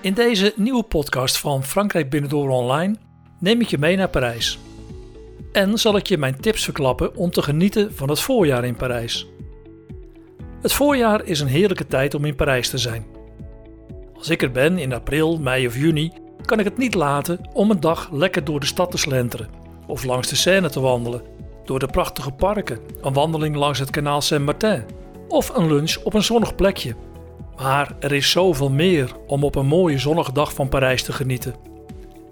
In deze nieuwe podcast van Frankrijk Binnendoor Online neem ik je mee naar Parijs. En zal ik je mijn tips verklappen om te genieten van het voorjaar in Parijs. Het voorjaar is een heerlijke tijd om in Parijs te zijn. Als ik er ben in april, mei of juni, kan ik het niet laten om een dag lekker door de stad te slenteren of langs de Seine te wandelen, door de prachtige parken, een wandeling langs het kanaal Saint-Martin of een lunch op een zonnig plekje. Maar er is zoveel meer om op een mooie zonnige dag van Parijs te genieten.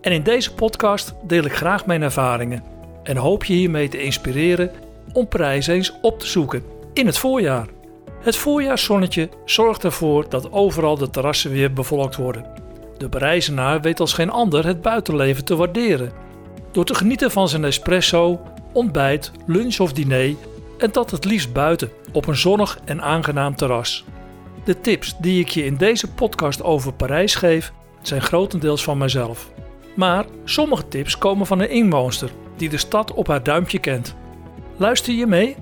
En in deze podcast deel ik graag mijn ervaringen en hoop je hiermee te inspireren om Parijs eens op te zoeken in het voorjaar. Het voorjaarszonnetje zorgt ervoor dat overal de terrassen weer bevolkt worden. De Parijzenaar weet als geen ander het buitenleven te waarderen. Door te genieten van zijn espresso, ontbijt, lunch of diner en dat het liefst buiten op een zonnig en aangenaam terras. De tips die ik je in deze podcast over Parijs geef, zijn grotendeels van mijzelf. Maar sommige tips komen van een inwoonster die de stad op haar duimpje kent. Luister je mee?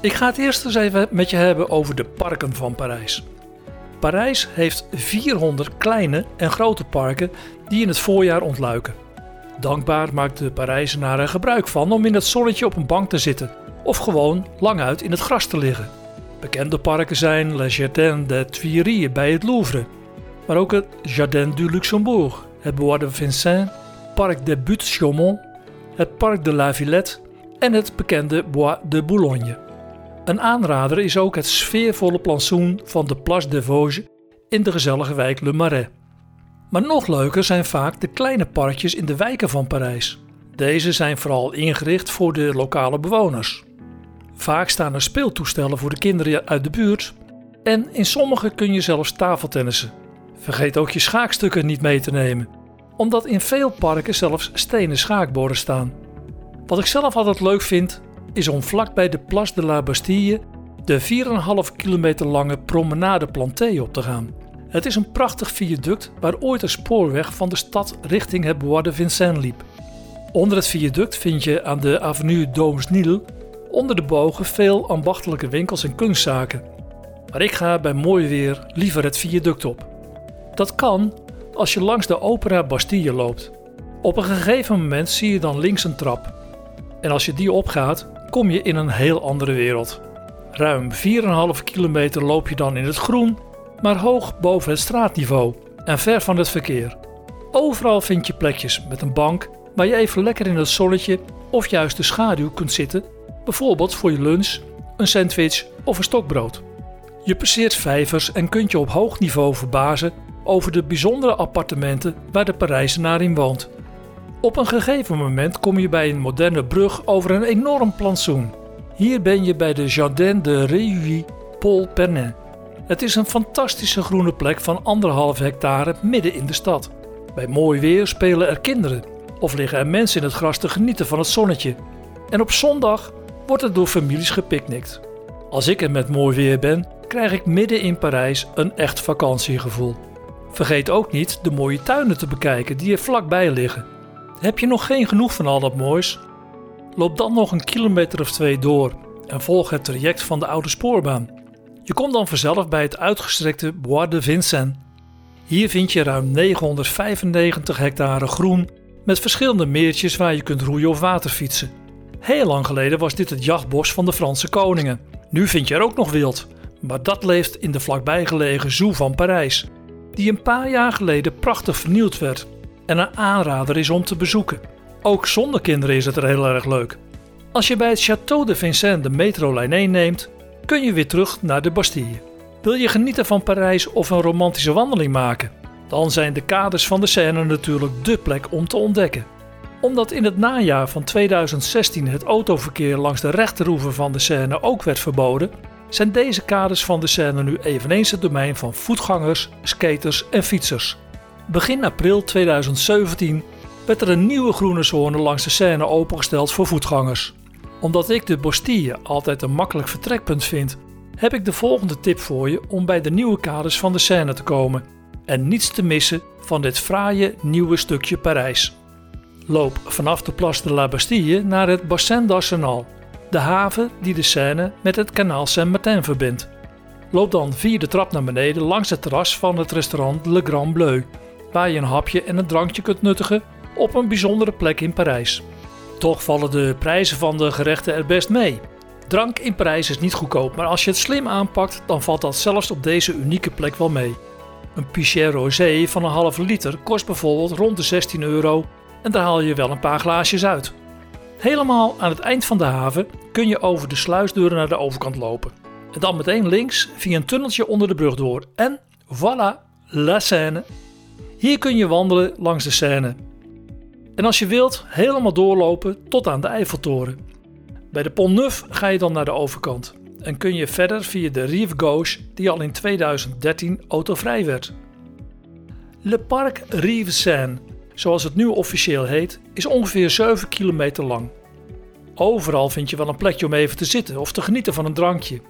Ik ga het eerst eens even met je hebben over de parken van Parijs. Parijs heeft 400 kleine en grote parken die in het voorjaar ontluiken. Dankbaar maakt de Parijzenaar er gebruik van om in het zonnetje op een bank te zitten of gewoon lang uit in het gras te liggen. Bekende parken zijn Le Jardin des Tuileries bij het Louvre, maar ook het Jardin du Luxembourg, het Bois de Vincennes, Parc des Buttes-Chaumont, het Parc de la Villette en het bekende Bois de Boulogne. Een aanrader is ook het sfeervolle plantsoen van de Place des Vosges in de gezellige wijk Le Marais. Maar nog leuker zijn vaak de kleine parkjes in de wijken van Parijs. Deze zijn vooral ingericht voor de lokale bewoners. Vaak staan er speeltoestellen voor de kinderen uit de buurt en in sommige kun je zelfs tafeltennissen. Vergeet ook je schaakstukken niet mee te nemen, omdat in veel parken zelfs stenen schaakborden staan. Wat ik zelf altijd leuk vind, is om vlak bij de Place de la Bastille de 4,5 kilometer lange Promenade Plantée op te gaan. Het is een prachtig viaduct waar ooit een spoorweg van de stad richting het Bois de Vincennes liep. Onder het viaduct vind je aan de Avenue Nil onder de bogen veel ambachtelijke winkels en kunstzaken. Maar ik ga bij mooi weer liever het viaduct op. Dat kan als je langs de Opera Bastille loopt. Op een gegeven moment zie je dan links een trap. En als je die opgaat, kom je in een heel andere wereld. Ruim 4,5 kilometer loop je dan in het groen, maar hoog boven het straatniveau en ver van het verkeer. Overal vind je plekjes met een bank waar je even lekker in het zonnetje of juist de schaduw kunt zitten bijvoorbeeld voor je lunch, een sandwich of een stokbrood. Je passeert vijvers en kunt je op hoog niveau verbazen over de bijzondere appartementen waar de Parijzenaar in woont. Op een gegeven moment kom je bij een moderne brug over een enorm plantsoen. Hier ben je bij de Jardin de Réuilly Paul Pernin. Het is een fantastische groene plek van anderhalf hectare midden in de stad. Bij mooi weer spelen er kinderen of liggen er mensen in het gras te genieten van het zonnetje. En op zondag wordt er door families gepicnict. Als ik er met mooi weer ben, krijg ik midden in Parijs een echt vakantiegevoel. Vergeet ook niet de mooie tuinen te bekijken die er vlakbij liggen. Heb je nog geen genoeg van al dat moois? Loop dan nog een kilometer of twee door en volg het traject van de oude spoorbaan. Je komt dan vanzelf bij het uitgestrekte Bois de Vincennes. Hier vind je ruim 995 hectare groen met verschillende meertjes waar je kunt roeien of waterfietsen. Heel lang geleden was dit het jachtbos van de Franse koningen. Nu vind je er ook nog wild, maar dat leeft in de vlakbijgelegen Zoo van Parijs, die een paar jaar geleden prachtig vernieuwd werd en een aanrader is om te bezoeken. Ook zonder kinderen is het er heel erg leuk. Als je bij het Château de Vincennes de metrolijn 1 neemt, kun je weer terug naar de Bastille. Wil je genieten van Parijs of een romantische wandeling maken? Dan zijn de kaders van de Seine natuurlijk dé plek om te ontdekken omdat in het najaar van 2016 het autoverkeer langs de rechteroever van de Seine ook werd verboden, zijn deze kaders van de Seine nu eveneens het domein van voetgangers, skaters en fietsers. Begin april 2017 werd er een nieuwe groene zone langs de Seine opengesteld voor voetgangers. Omdat ik de Bastille altijd een makkelijk vertrekpunt vind, heb ik de volgende tip voor je om bij de nieuwe kaders van de Seine te komen en niets te missen van dit fraaie nieuwe stukje Parijs. Loop vanaf de Place de la Bastille naar het Bassin d'Arsenal, de haven die de Seine met het kanaal Saint-Martin verbindt. Loop dan via de trap naar beneden langs het terras van het restaurant Le Grand Bleu, waar je een hapje en een drankje kunt nuttigen op een bijzondere plek in Parijs. Toch vallen de prijzen van de gerechten er best mee. Drank in Parijs is niet goedkoop, maar als je het slim aanpakt, dan valt dat zelfs op deze unieke plek wel mee. Een Pichet Rosé van een halve liter kost bijvoorbeeld rond de 16 euro en daar haal je wel een paar glaasjes uit. Helemaal aan het eind van de haven kun je over de sluisdeuren naar de overkant lopen. En dan meteen links via een tunneltje onder de brug door. En voilà, la Seine. Hier kun je wandelen langs de Seine. En als je wilt, helemaal doorlopen tot aan de Eiffeltoren. Bij de Pont Neuf ga je dan naar de overkant. En kun je verder via de Rive Gauche, die al in 2013 autovrij werd. Le Parc Rive Seine zoals het nu officieel heet, is ongeveer 7 kilometer lang. Overal vind je wel een plekje om even te zitten of te genieten van een drankje.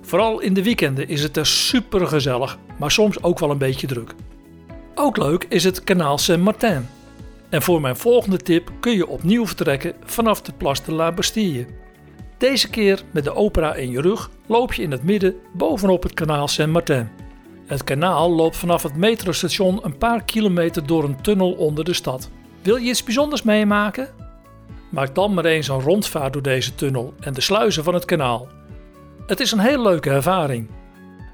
Vooral in de weekenden is het er super gezellig, maar soms ook wel een beetje druk. Ook leuk is het kanaal Saint-Martin. En voor mijn volgende tip kun je opnieuw vertrekken vanaf de Place de la Bastille. Deze keer met de opera in je rug loop je in het midden bovenop het kanaal Saint-Martin. Het kanaal loopt vanaf het metrostation een paar kilometer door een tunnel onder de stad. Wil je iets bijzonders meemaken? Maak dan maar eens een rondvaart door deze tunnel en de sluizen van het kanaal. Het is een heel leuke ervaring.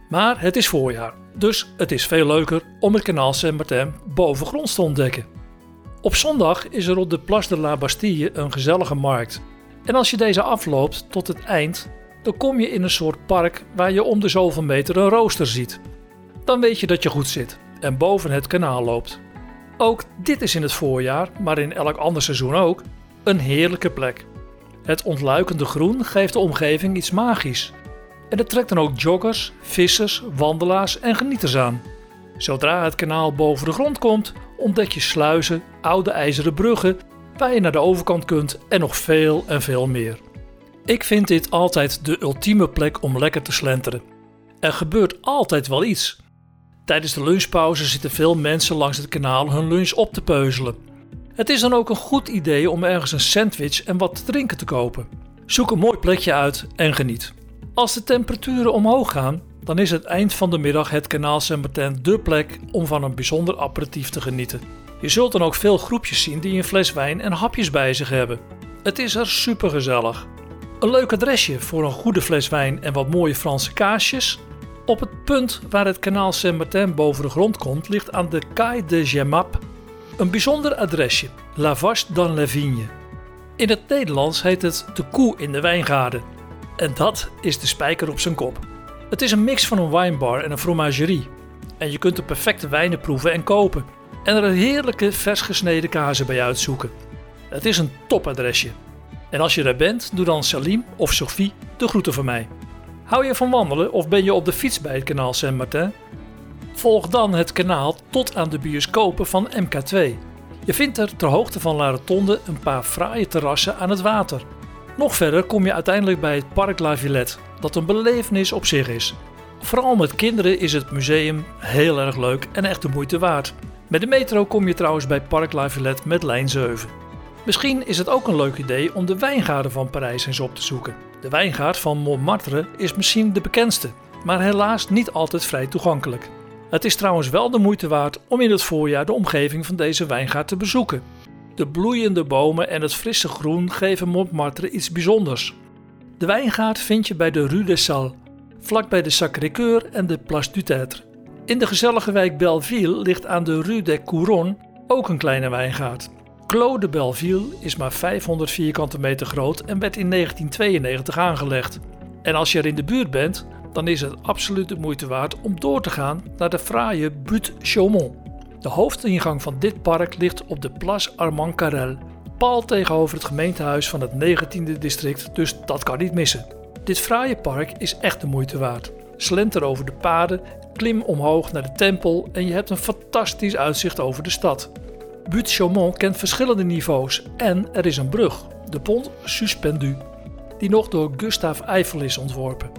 Maar het is voorjaar, dus het is veel leuker om het kanaal Saint-Martin bovengronds te ontdekken. Op zondag is er op de Place de la Bastille een gezellige markt. En als je deze afloopt tot het eind, dan kom je in een soort park waar je om de zoveel meter een rooster ziet dan weet je dat je goed zit en boven het kanaal loopt. Ook dit is in het voorjaar, maar in elk ander seizoen ook, een heerlijke plek. Het ontluikende groen geeft de omgeving iets magisch. En het trekt dan ook joggers, vissers, wandelaars en genieters aan. Zodra het kanaal boven de grond komt, ontdek je sluizen, oude ijzeren bruggen, waar je naar de overkant kunt en nog veel en veel meer. Ik vind dit altijd de ultieme plek om lekker te slenteren. Er gebeurt altijd wel iets. Tijdens de lunchpauze zitten veel mensen langs het kanaal hun lunch op te peuzelen. Het is dan ook een goed idee om ergens een sandwich en wat te drinken te kopen. Zoek een mooi plekje uit en geniet. Als de temperaturen omhoog gaan, dan is het eind van de middag het kanaal Saint-Martin dé plek om van een bijzonder aperitief te genieten. Je zult dan ook veel groepjes zien die een fles wijn en hapjes bij zich hebben. Het is er super gezellig. Een leuk adresje voor een goede fles wijn en wat mooie Franse kaasjes op het punt waar het kanaal Saint-Martin boven de grond komt, ligt aan de Caille de Gemap een bijzonder adresje, La Vache dans la Vigne. In het Nederlands heet het de koe in de wijngaarden. En dat is de spijker op zijn kop. Het is een mix van een wijnbar en een fromagerie. En je kunt de perfecte wijnen proeven en kopen. En er een heerlijke vers gesneden kazen bij uitzoeken. Het is een topadresje. En als je er bent, doe dan Salim of Sophie de groeten van mij. Hou je van wandelen of ben je op de fiets bij het kanaal Saint-Martin? Volg dan het kanaal tot aan de bioscopen van MK2. Je vindt er ter hoogte van La Rotonde een paar fraaie terrassen aan het water. Nog verder kom je uiteindelijk bij het Parc La Villette, dat een belevenis op zich is. Vooral met kinderen is het museum heel erg leuk en echt de moeite waard. Met de metro kom je trouwens bij Parc La Villette met lijn 7. Misschien is het ook een leuk idee om de wijngaarden van Parijs eens op te zoeken. De wijngaard van Montmartre is misschien de bekendste, maar helaas niet altijd vrij toegankelijk. Het is trouwens wel de moeite waard om in het voorjaar de omgeving van deze wijngaard te bezoeken. De bloeiende bomen en het frisse groen geven Montmartre iets bijzonders. De wijngaard vind je bij de Rue des Salles, vlakbij de Sacré-Cœur en de Place du Tertre. In de gezellige wijk Belleville ligt aan de Rue des Couronnes ook een kleine wijngaard. Clos de Belleville is maar 500 vierkante meter groot en werd in 1992 aangelegd. En als je er in de buurt bent, dan is het absoluut de moeite waard om door te gaan naar de fraaie Butte Chaumont. De hoofdingang van dit park ligt op de Place Armand Carrel, pal tegenover het gemeentehuis van het 19e district, dus dat kan niet missen. Dit fraaie park is echt de moeite waard. Slenter over de paden, klim omhoog naar de tempel en je hebt een fantastisch uitzicht over de stad. Butte Chaumont kent verschillende niveaus en er is een brug, de Pont Suspendu, die nog door Gustave Eiffel is ontworpen.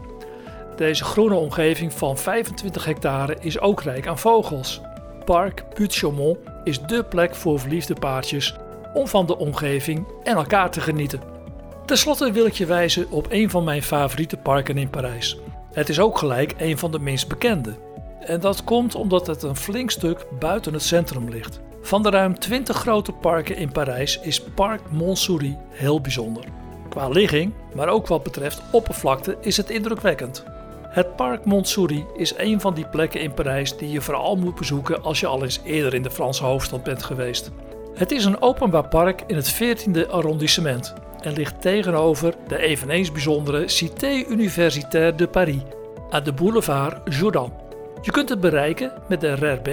Deze groene omgeving van 25 hectare is ook rijk aan vogels. Park Butte Chaumont is dé plek voor verliefde paardjes om van de omgeving en elkaar te genieten. Ten slotte wil ik je wijzen op een van mijn favoriete parken in Parijs. Het is ook gelijk een van de minst bekende. En dat komt omdat het een flink stuk buiten het centrum ligt. Van de ruim 20 grote parken in Parijs is Parc Montsouris heel bijzonder. Qua ligging, maar ook wat betreft oppervlakte, is het indrukwekkend. Het Parc Montsouris is een van die plekken in Parijs die je vooral moet bezoeken als je al eens eerder in de Franse hoofdstad bent geweest. Het is een openbaar park in het 14e arrondissement en ligt tegenover de eveneens bijzondere Cité Universitaire de Paris aan de boulevard Jourdan. Je kunt het bereiken met de RER B,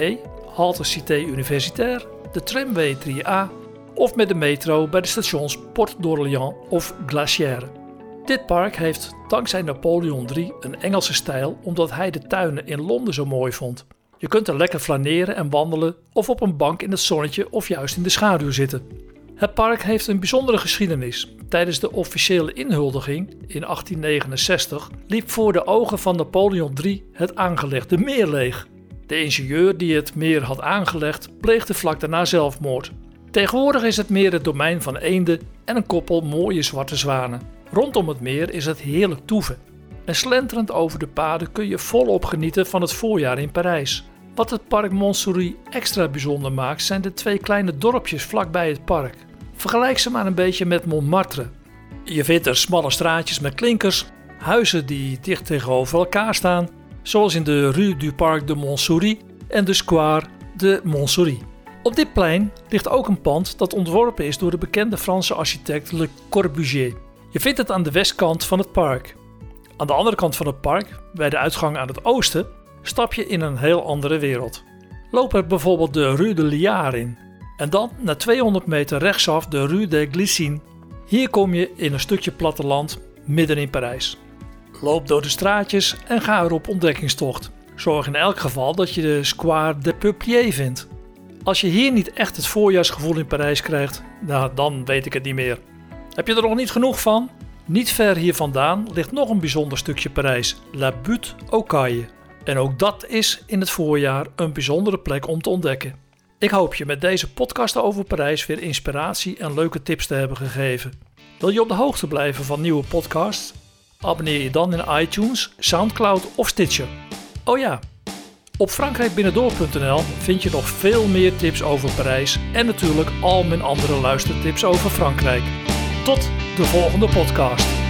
halte Cité Universitaire, de tramway 3A of met de metro bij de stations Port d'Orléans of Glacière. Dit park heeft dankzij Napoleon III een Engelse stijl omdat hij de tuinen in Londen zo mooi vond. Je kunt er lekker flaneren en wandelen of op een bank in het zonnetje of juist in de schaduw zitten. Het park heeft een bijzondere geschiedenis. Tijdens de officiële inhuldiging in 1869 liep voor de ogen van Napoleon III het aangelegde meer leeg. De ingenieur die het meer had aangelegd pleegde vlak daarna zelfmoord. Tegenwoordig is het meer het domein van eenden en een koppel mooie zwarte zwanen. Rondom het meer is het heerlijk toeven. En slenterend over de paden kun je volop genieten van het voorjaar in Parijs. Wat het park Montsouris extra bijzonder maakt zijn de twee kleine dorpjes vlakbij het park. Vergelijk ze maar een beetje met Montmartre. Je vindt er smalle straatjes met klinkers, huizen die dicht tegenover elkaar staan, zoals in de Rue du Parc de Montsouris en de Square de Montsouris. Op dit plein ligt ook een pand dat ontworpen is door de bekende Franse architect Le Corbusier. Je vindt het aan de westkant van het park. Aan de andere kant van het park, bij de uitgang aan het oosten, stap je in een heel andere wereld. Loop er bijvoorbeeld de Rue de Liard in. En dan na 200 meter rechtsaf de Rue des Glycines. Hier kom je in een stukje platteland midden in Parijs. Loop door de straatjes en ga er op ontdekkingstocht. Zorg in elk geval dat je de Square des Peupliers vindt. Als je hier niet echt het voorjaarsgevoel in Parijs krijgt, nou, dan weet ik het niet meer. Heb je er nog niet genoeg van? Niet ver hier vandaan ligt nog een bijzonder stukje Parijs, La Butte aux Cailles. En ook dat is in het voorjaar een bijzondere plek om te ontdekken. Ik hoop je met deze podcast over Parijs weer inspiratie en leuke tips te hebben gegeven. Wil je op de hoogte blijven van nieuwe podcasts? Abonneer je dan in iTunes, Soundcloud of Stitcher. Oh ja, op frankrijkbinnendoor.nl vind je nog veel meer tips over Parijs en natuurlijk al mijn andere luistertips over Frankrijk. Tot de volgende podcast.